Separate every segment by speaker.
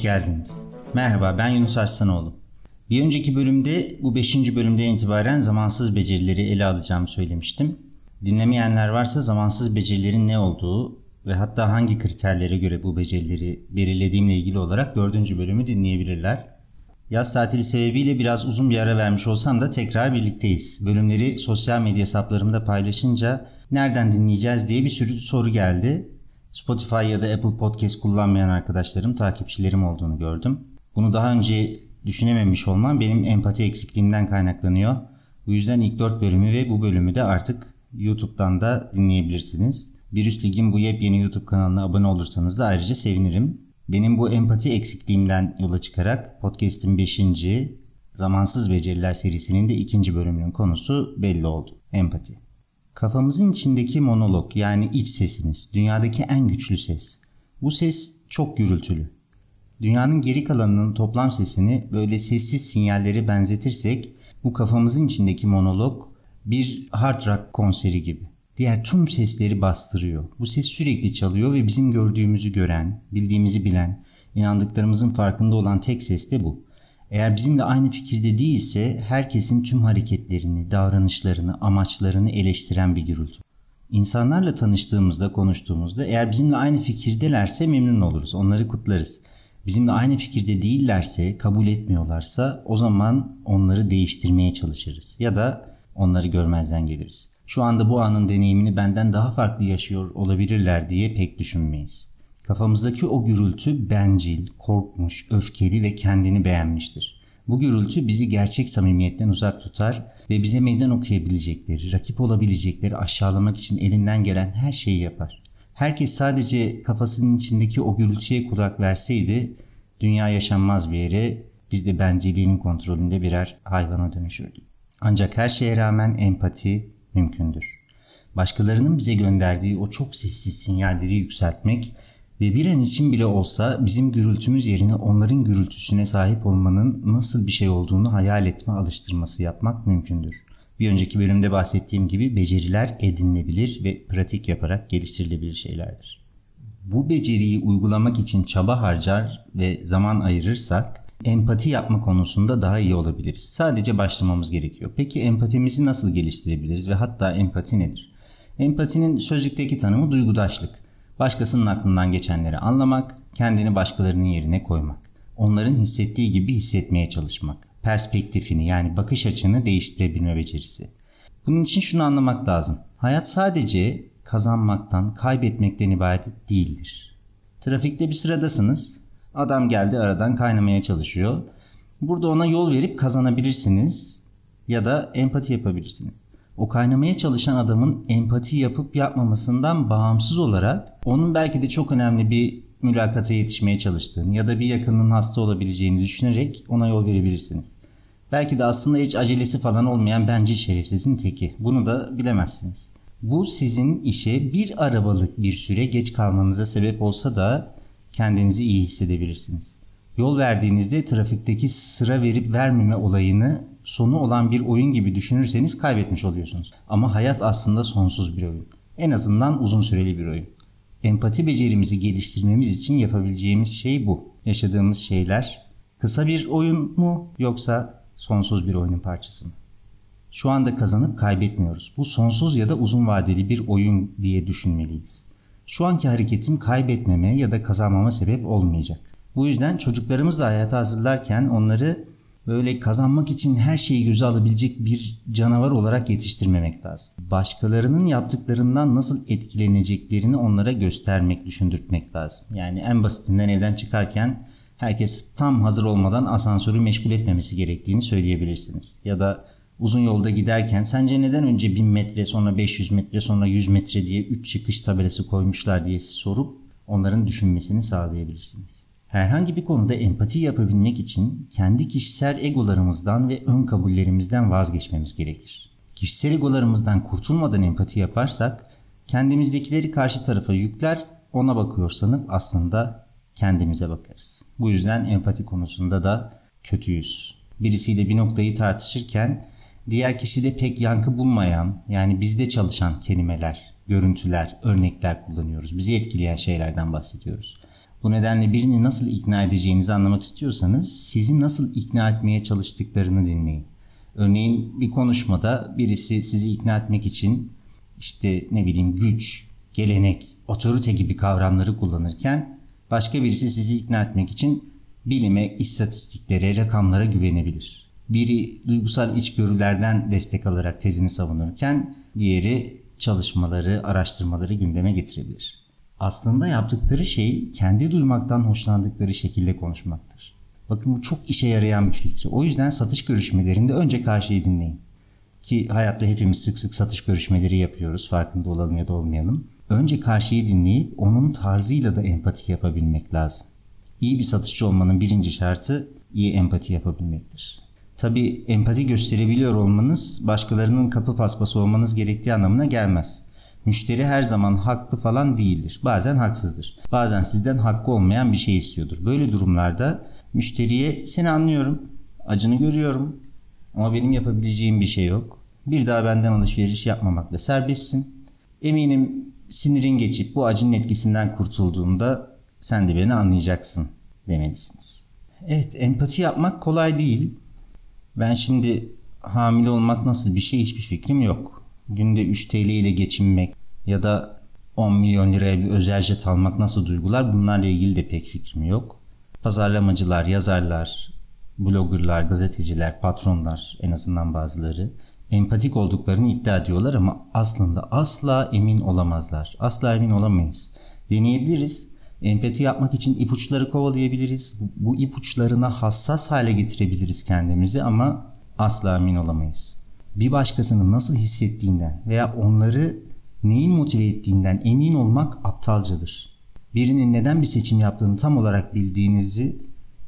Speaker 1: geldiniz. Merhaba ben Yunus Arslanoğlu. Bir önceki bölümde bu 5. bölümden itibaren zamansız becerileri ele alacağımı söylemiştim. Dinlemeyenler varsa zamansız becerilerin ne olduğu ve hatta hangi kriterlere göre bu becerileri belirlediğimle ilgili olarak 4. bölümü dinleyebilirler. Yaz tatili sebebiyle biraz uzun bir ara vermiş olsam da tekrar birlikteyiz. Bölümleri sosyal medya hesaplarımda paylaşınca nereden dinleyeceğiz diye bir sürü soru geldi. Spotify ya da Apple Podcast kullanmayan arkadaşlarım, takipçilerim olduğunu gördüm. Bunu daha önce düşünememiş olmam benim empati eksikliğimden kaynaklanıyor. Bu yüzden ilk 4 bölümü ve bu bölümü de artık YouTube'dan da dinleyebilirsiniz. Bir üst ligin bu yepyeni YouTube kanalına abone olursanız da ayrıca sevinirim. Benim bu empati eksikliğimden yola çıkarak podcast'in 5. Zamansız Beceriler serisinin de ikinci bölümünün konusu belli oldu. Empati. Kafamızın içindeki monolog yani iç sesimiz dünyadaki en güçlü ses. Bu ses çok gürültülü. Dünyanın geri kalanının toplam sesini böyle sessiz sinyalleri benzetirsek bu kafamızın içindeki monolog bir hard rock konseri gibi. Diğer tüm sesleri bastırıyor. Bu ses sürekli çalıyor ve bizim gördüğümüzü gören, bildiğimizi bilen, inandıklarımızın farkında olan tek ses de bu. Eğer bizimle aynı fikirde değilse herkesin tüm hareketlerini, davranışlarını, amaçlarını eleştiren bir gürültü. İnsanlarla tanıştığımızda, konuştuğumuzda eğer bizimle aynı fikirdelerse memnun oluruz, onları kutlarız. Bizimle aynı fikirde değillerse, kabul etmiyorlarsa o zaman onları değiştirmeye çalışırız ya da onları görmezden geliriz. Şu anda bu anın deneyimini benden daha farklı yaşıyor olabilirler diye pek düşünmeyiz. Kafamızdaki o gürültü bencil, korkmuş, öfkeli ve kendini beğenmiştir. Bu gürültü bizi gerçek samimiyetten uzak tutar ve bize meydan okuyabilecekleri, rakip olabilecekleri aşağılamak için elinden gelen her şeyi yapar. Herkes sadece kafasının içindeki o gürültüye kulak verseydi dünya yaşanmaz bir yere biz de bencilliğinin kontrolünde birer hayvana dönüşürdük. Ancak her şeye rağmen empati mümkündür. Başkalarının bize gönderdiği o çok sessiz sinyalleri yükseltmek ve bir an için bile olsa bizim gürültümüz yerine onların gürültüsüne sahip olmanın nasıl bir şey olduğunu hayal etme alıştırması yapmak mümkündür. Bir önceki bölümde bahsettiğim gibi beceriler edinilebilir ve pratik yaparak geliştirilebilir şeylerdir. Bu beceriyi uygulamak için çaba harcar ve zaman ayırırsak empati yapma konusunda daha iyi olabiliriz. Sadece başlamamız gerekiyor. Peki empatimizi nasıl geliştirebiliriz ve hatta empati nedir? Empatinin sözlükteki tanımı duygudaşlık. Başkasının aklından geçenleri anlamak, kendini başkalarının yerine koymak. Onların hissettiği gibi hissetmeye çalışmak. Perspektifini yani bakış açını değiştirebilme becerisi. Bunun için şunu anlamak lazım. Hayat sadece kazanmaktan, kaybetmekten ibaret değildir. Trafikte bir sıradasınız. Adam geldi aradan kaynamaya çalışıyor. Burada ona yol verip kazanabilirsiniz ya da empati yapabilirsiniz o kaynamaya çalışan adamın empati yapıp yapmamasından bağımsız olarak onun belki de çok önemli bir mülakata yetişmeye çalıştığını ya da bir yakının hasta olabileceğini düşünerek ona yol verebilirsiniz. Belki de aslında hiç acelesi falan olmayan bencil şerefsizin teki. Bunu da bilemezsiniz. Bu sizin işe bir arabalık bir süre geç kalmanıza sebep olsa da kendinizi iyi hissedebilirsiniz. Yol verdiğinizde trafikteki sıra verip vermeme olayını sonu olan bir oyun gibi düşünürseniz kaybetmiş oluyorsunuz. Ama hayat aslında sonsuz bir oyun. En azından uzun süreli bir oyun. Empati becerimizi geliştirmemiz için yapabileceğimiz şey bu. Yaşadığımız şeyler kısa bir oyun mu yoksa sonsuz bir oyunun parçası mı? Şu anda kazanıp kaybetmiyoruz. Bu sonsuz ya da uzun vadeli bir oyun diye düşünmeliyiz. Şu anki hareketim kaybetmeme ya da kazanmama sebep olmayacak. Bu yüzden çocuklarımızla hayata hazırlarken onları böyle kazanmak için her şeyi göze alabilecek bir canavar olarak yetiştirmemek lazım. Başkalarının yaptıklarından nasıl etkileneceklerini onlara göstermek, düşündürtmek lazım. Yani en basitinden evden çıkarken herkes tam hazır olmadan asansörü meşgul etmemesi gerektiğini söyleyebilirsiniz. Ya da uzun yolda giderken sence neden önce 1000 metre sonra 500 metre sonra 100 metre diye 3 çıkış tabelası koymuşlar diye sorup onların düşünmesini sağlayabilirsiniz. Herhangi bir konuda empati yapabilmek için kendi kişisel egolarımızdan ve ön kabullerimizden vazgeçmemiz gerekir. Kişisel egolarımızdan kurtulmadan empati yaparsak kendimizdekileri karşı tarafa yükler, ona bakıyor sanıp aslında kendimize bakarız. Bu yüzden empati konusunda da kötüyüz. Birisiyle bir noktayı tartışırken diğer kişide pek yankı bulmayan yani bizde çalışan kelimeler, görüntüler, örnekler kullanıyoruz. Bizi etkileyen şeylerden bahsediyoruz. Bu nedenle birini nasıl ikna edeceğinizi anlamak istiyorsanız sizi nasıl ikna etmeye çalıştıklarını dinleyin. Örneğin bir konuşmada birisi sizi ikna etmek için işte ne bileyim güç, gelenek, otorite gibi kavramları kullanırken başka birisi sizi ikna etmek için bilime, istatistiklere, rakamlara güvenebilir. Biri duygusal içgörülerden destek alarak tezini savunurken diğeri çalışmaları, araştırmaları gündeme getirebilir. Aslında yaptıkları şey kendi duymaktan hoşlandıkları şekilde konuşmaktır. Bakın bu çok işe yarayan bir filtre. O yüzden satış görüşmelerinde önce karşıyı dinleyin. Ki hayatta hepimiz sık sık satış görüşmeleri yapıyoruz. Farkında olalım ya da olmayalım. Önce karşıyı dinleyip onun tarzıyla da empati yapabilmek lazım. İyi bir satışçı olmanın birinci şartı iyi empati yapabilmektir. Tabi empati gösterebiliyor olmanız başkalarının kapı paspası olmanız gerektiği anlamına gelmez. Müşteri her zaman haklı falan değildir. Bazen haksızdır. Bazen sizden hakkı olmayan bir şey istiyordur. Böyle durumlarda müşteriye seni anlıyorum, acını görüyorum ama benim yapabileceğim bir şey yok. Bir daha benden alışveriş yapmamakla serbestsin. Eminim sinirin geçip bu acının etkisinden kurtulduğunda sen de beni anlayacaksın demelisiniz. Evet empati yapmak kolay değil. Ben şimdi hamile olmak nasıl bir şey hiçbir fikrim yok. Günde 3 TL ile geçinmek ya da 10 milyon liraya bir özel jet almak nasıl duygular bunlarla ilgili de pek fikrim yok. Pazarlamacılar, yazarlar, bloggerlar, gazeteciler, patronlar en azından bazıları empatik olduklarını iddia ediyorlar ama aslında asla emin olamazlar. Asla emin olamayız. Deneyebiliriz. Empati yapmak için ipuçları kovalayabiliriz. Bu ipuçlarına hassas hale getirebiliriz kendimizi ama asla emin olamayız. Bir başkasının nasıl hissettiğinden veya onları neyin motive ettiğinden emin olmak aptalcadır. Birinin neden bir seçim yaptığını tam olarak bildiğinizi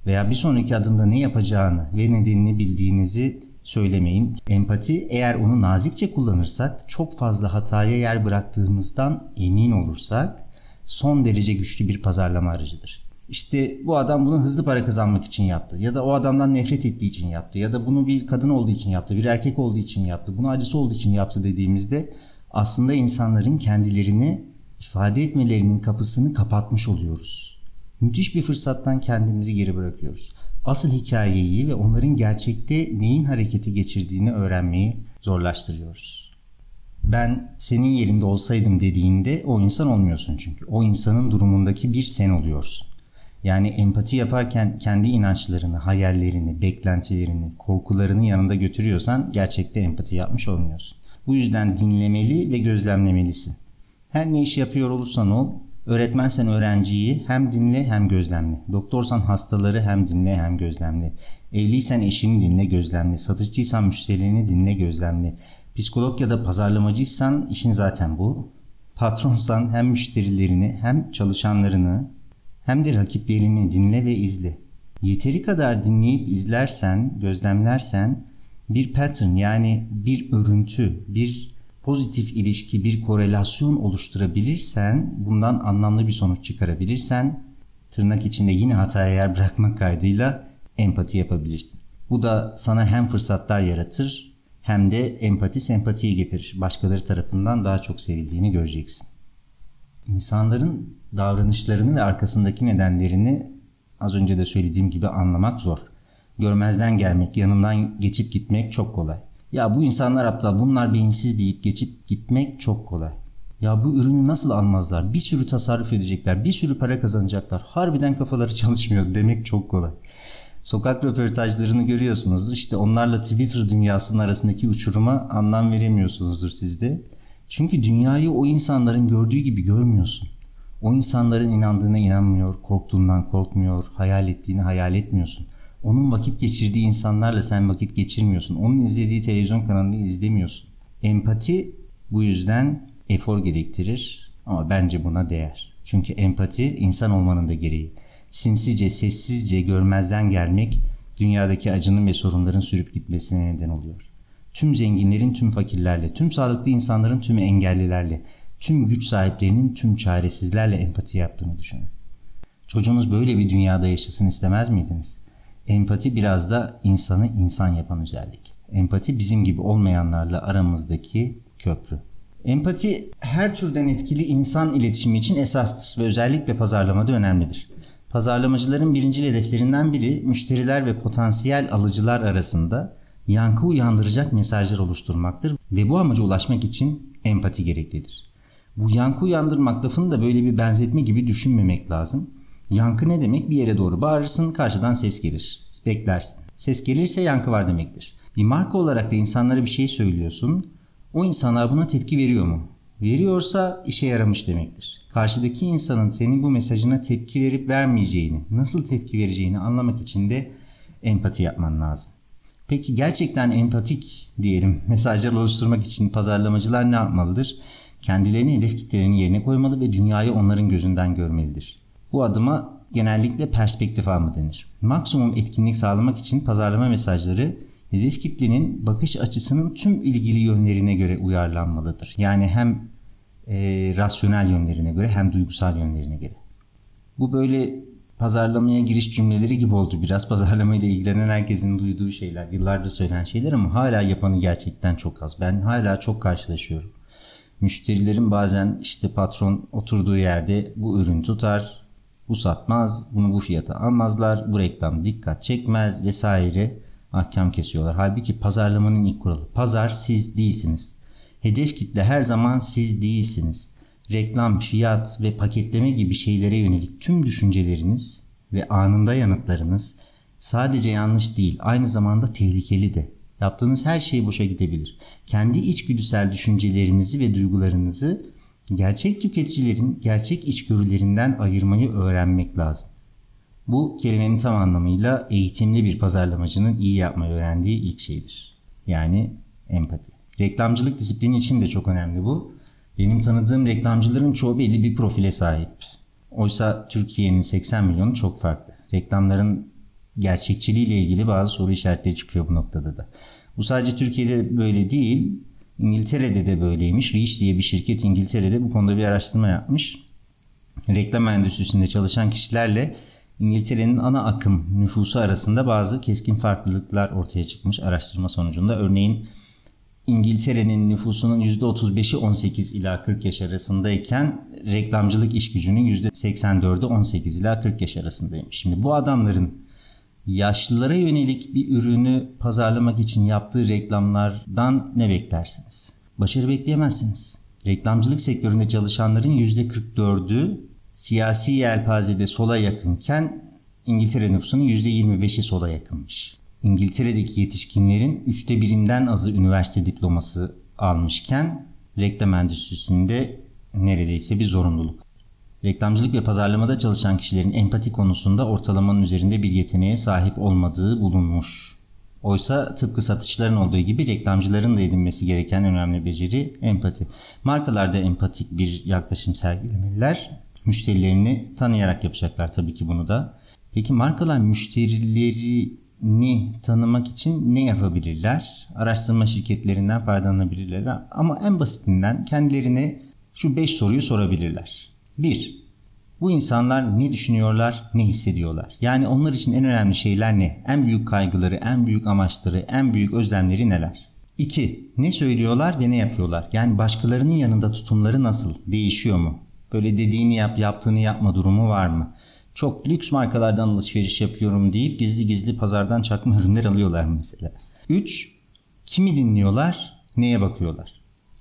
Speaker 1: veya bir sonraki adımda ne yapacağını ve nedenini bildiğinizi söylemeyin. Empati eğer onu nazikçe kullanırsak çok fazla hataya yer bıraktığımızdan emin olursak son derece güçlü bir pazarlama aracıdır. İşte bu adam bunu hızlı para kazanmak için yaptı ya da o adamdan nefret ettiği için yaptı ya da bunu bir kadın olduğu için yaptı, bir erkek olduğu için yaptı, bunu acısı olduğu için yaptı dediğimizde aslında insanların kendilerini ifade etmelerinin kapısını kapatmış oluyoruz. Müthiş bir fırsattan kendimizi geri bırakıyoruz. Asıl hikayeyi ve onların gerçekte neyin hareketi geçirdiğini öğrenmeyi zorlaştırıyoruz. Ben senin yerinde olsaydım dediğinde o insan olmuyorsun çünkü. O insanın durumundaki bir sen oluyorsun. Yani empati yaparken kendi inançlarını, hayallerini, beklentilerini, korkularını yanında götürüyorsan gerçekte empati yapmış olmuyorsun. Bu yüzden dinlemeli ve gözlemlemelisin. Her ne iş yapıyor olursan ol, öğretmensen öğrenciyi hem dinle hem gözlemle. Doktorsan hastaları hem dinle hem gözlemle. Evliysen eşini dinle gözlemle. Satışçıysan müşterilerini dinle gözlemle. Psikolog ya da pazarlamacıysan işin zaten bu. Patronsan hem müşterilerini hem çalışanlarını hem de rakiplerini dinle ve izle. Yeteri kadar dinleyip izlersen, gözlemlersen bir pattern yani bir örüntü, bir pozitif ilişki, bir korelasyon oluşturabilirsen, bundan anlamlı bir sonuç çıkarabilirsen, tırnak içinde yine hataya yer bırakmak kaydıyla empati yapabilirsin. Bu da sana hem fırsatlar yaratır hem de empati sempatiyi getirir. Başkaları tarafından daha çok sevildiğini göreceksin. İnsanların davranışlarını ve arkasındaki nedenlerini az önce de söylediğim gibi anlamak zor. Görmezden gelmek, yanından geçip gitmek çok kolay. Ya bu insanlar aptal, bunlar beyinsiz deyip geçip gitmek çok kolay. Ya bu ürünü nasıl almazlar? Bir sürü tasarruf edecekler, bir sürü para kazanacaklar. Harbiden kafaları çalışmıyor demek çok kolay. Sokak röportajlarını görüyorsunuz. İşte onlarla Twitter dünyasının arasındaki uçuruma anlam veremiyorsunuzdur siz de. Çünkü dünyayı o insanların gördüğü gibi görmüyorsun. O insanların inandığına inanmıyor, korktuğundan korkmuyor, hayal ettiğini hayal etmiyorsun. Onun vakit geçirdiği insanlarla sen vakit geçirmiyorsun. Onun izlediği televizyon kanalını izlemiyorsun. Empati bu yüzden efor gerektirir ama bence buna değer. Çünkü empati insan olmanın da gereği. Sinsice, sessizce görmezden gelmek dünyadaki acının ve sorunların sürüp gitmesine neden oluyor. Tüm zenginlerin tüm fakirlerle, tüm sağlıklı insanların tüm engellilerle, tüm güç sahiplerinin tüm çaresizlerle empati yaptığını düşünün. Çocuğunuz böyle bir dünyada yaşasın istemez miydiniz? Empati biraz da insanı insan yapan özellik. Empati bizim gibi olmayanlarla aramızdaki köprü. Empati her türden etkili insan iletişimi için esastır ve özellikle pazarlamada önemlidir. Pazarlamacıların birinci hedeflerinden biri müşteriler ve potansiyel alıcılar arasında yankı uyandıracak mesajlar oluşturmaktır ve bu amaca ulaşmak için empati gereklidir. Bu yankı uyandırmak lafını da böyle bir benzetme gibi düşünmemek lazım. Yankı ne demek? Bir yere doğru bağırırsın, karşıdan ses gelir. Beklersin. Ses gelirse yankı var demektir. Bir marka olarak da insanlara bir şey söylüyorsun. O insanlar buna tepki veriyor mu? Veriyorsa işe yaramış demektir. Karşıdaki insanın senin bu mesajına tepki verip vermeyeceğini, nasıl tepki vereceğini anlamak için de empati yapman lazım. Peki gerçekten empatik diyelim mesajlar oluşturmak için pazarlamacılar ne yapmalıdır? Kendilerini hedef kitlelerinin yerine koymalı ve dünyayı onların gözünden görmelidir. Bu adıma genellikle perspektif alma denir. Maksimum etkinlik sağlamak için pazarlama mesajları hedef kitlenin bakış açısının tüm ilgili yönlerine göre uyarlanmalıdır. Yani hem e, rasyonel yönlerine göre hem duygusal yönlerine göre. Bu böyle pazarlamaya giriş cümleleri gibi oldu biraz. Pazarlamayla ilgilenen herkesin duyduğu şeyler, yıllardır söylenen şeyler ama hala yapanı gerçekten çok az. Ben hala çok karşılaşıyorum. Müşterilerin bazen işte patron oturduğu yerde bu ürün tutar, bu satmaz, bunu bu fiyata almazlar, bu reklam dikkat çekmez vesaire ahkam kesiyorlar. Halbuki pazarlamanın ilk kuralı. Pazar siz değilsiniz. Hedef kitle her zaman siz değilsiniz. Reklam, fiyat ve paketleme gibi şeylere yönelik tüm düşünceleriniz ve anında yanıtlarınız sadece yanlış değil, aynı zamanda tehlikeli de. Yaptığınız her şey boşa gidebilir. Kendi içgüdüsel düşüncelerinizi ve duygularınızı gerçek tüketicilerin gerçek içgörülerinden ayırmayı öğrenmek lazım. Bu kelimenin tam anlamıyla eğitimli bir pazarlamacının iyi yapmayı öğrendiği ilk şeydir. Yani empati. Reklamcılık disiplini için de çok önemli bu. Benim tanıdığım reklamcıların çoğu belli bir profile sahip. Oysa Türkiye'nin 80 milyonu çok farklı. Reklamların gerçekçiliğiyle ilgili bazı soru işaretleri çıkıyor bu noktada da. Bu sadece Türkiye'de böyle değil, İngiltere'de de böyleymiş. Reach diye bir şirket İngiltere'de bu konuda bir araştırma yapmış. Reklam endüstrisinde çalışan kişilerle İngiltere'nin ana akım nüfusu arasında bazı keskin farklılıklar ortaya çıkmış araştırma sonucunda. Örneğin İngiltere'nin nüfusunun %35'i 18 ila 40 yaş arasındayken reklamcılık iş gücünün %84'ü 18 ila 40 yaş arasındaymış. Şimdi bu adamların yaşlılara yönelik bir ürünü pazarlamak için yaptığı reklamlardan ne beklersiniz? Başarı bekleyemezsiniz. Reklamcılık sektöründe çalışanların %44'ü siyasi yelpazede sola yakınken İngiltere nüfusunun %25'i sola yakınmış. İngiltere'deki yetişkinlerin üçte birinden azı üniversite diploması almışken reklam endüstrisinde neredeyse bir zorunluluk. Reklamcılık ve pazarlamada çalışan kişilerin empati konusunda ortalamanın üzerinde bir yeteneğe sahip olmadığı bulunmuş. Oysa tıpkı satışların olduğu gibi reklamcıların da edinmesi gereken önemli beceri empati. Markalar da empatik bir yaklaşım sergilemeliler. Müşterilerini tanıyarak yapacaklar tabii ki bunu da. Peki markalar müşterilerini tanımak için ne yapabilirler? Araştırma şirketlerinden faydalanabilirler ama en basitinden kendilerine şu 5 soruyu sorabilirler. 1. Bu insanlar ne düşünüyorlar, ne hissediyorlar? Yani onlar için en önemli şeyler ne? En büyük kaygıları, en büyük amaçları, en büyük özlemleri neler? 2. Ne söylüyorlar ve ne yapıyorlar? Yani başkalarının yanında tutumları nasıl? Değişiyor mu? Böyle dediğini yap, yaptığını yapma durumu var mı? Çok lüks markalardan alışveriş yapıyorum deyip gizli gizli pazardan çakma ürünler alıyorlar mesela. 3. Kimi dinliyorlar, neye bakıyorlar?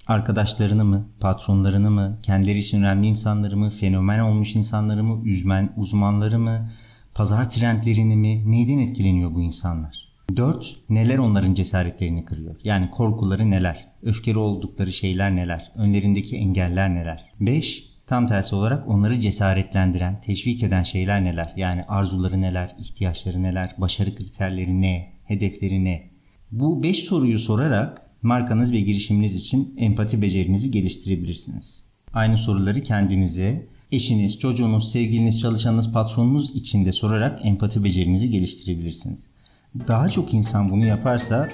Speaker 1: Arkadaşlarını mı, patronlarını mı, kendileri için önemli insanları mı, fenomen olmuş insanları mı, üzmen, uzmanları mı, pazar trendlerini mi, neyden etkileniyor bu insanlar? 4. Neler onların cesaretlerini kırıyor? Yani korkuları neler? Öfkeli oldukları şeyler neler? Önlerindeki engeller neler? 5. Tam tersi olarak onları cesaretlendiren, teşvik eden şeyler neler? Yani arzuları neler, ihtiyaçları neler, başarı kriterleri ne, hedefleri ne? Bu 5 soruyu sorarak markanız ve girişiminiz için empati becerinizi geliştirebilirsiniz. Aynı soruları kendinize, eşiniz, çocuğunuz, sevgiliniz, çalışanınız, patronunuz için de sorarak empati becerinizi geliştirebilirsiniz. Daha çok insan bunu yaparsa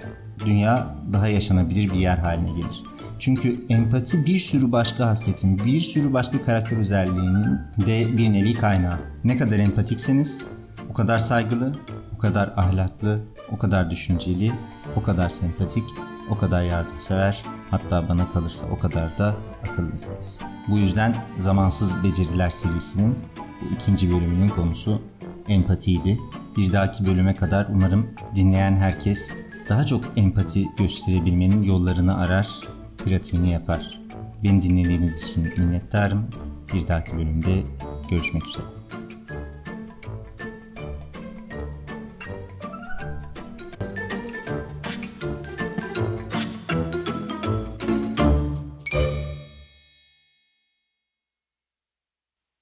Speaker 1: dünya daha yaşanabilir bir yer haline gelir. Çünkü empati bir sürü başka hasletin, bir sürü başka karakter özelliğinin de bir nevi kaynağı. Ne kadar empatikseniz o kadar saygılı, o kadar ahlaklı, o kadar düşünceli, o kadar sempatik, o kadar yardımsever, hatta bana kalırsa o kadar da akıllısınız. Bu yüzden Zamansız Beceriler serisinin Bu ikinci bölümünün konusu empatiydi. Bir dahaki bölüme kadar umarım dinleyen herkes daha çok empati gösterebilmenin yollarını arar, pratiğini yapar. Beni dinlediğiniz için minnettarım. Bir dahaki bölümde görüşmek üzere.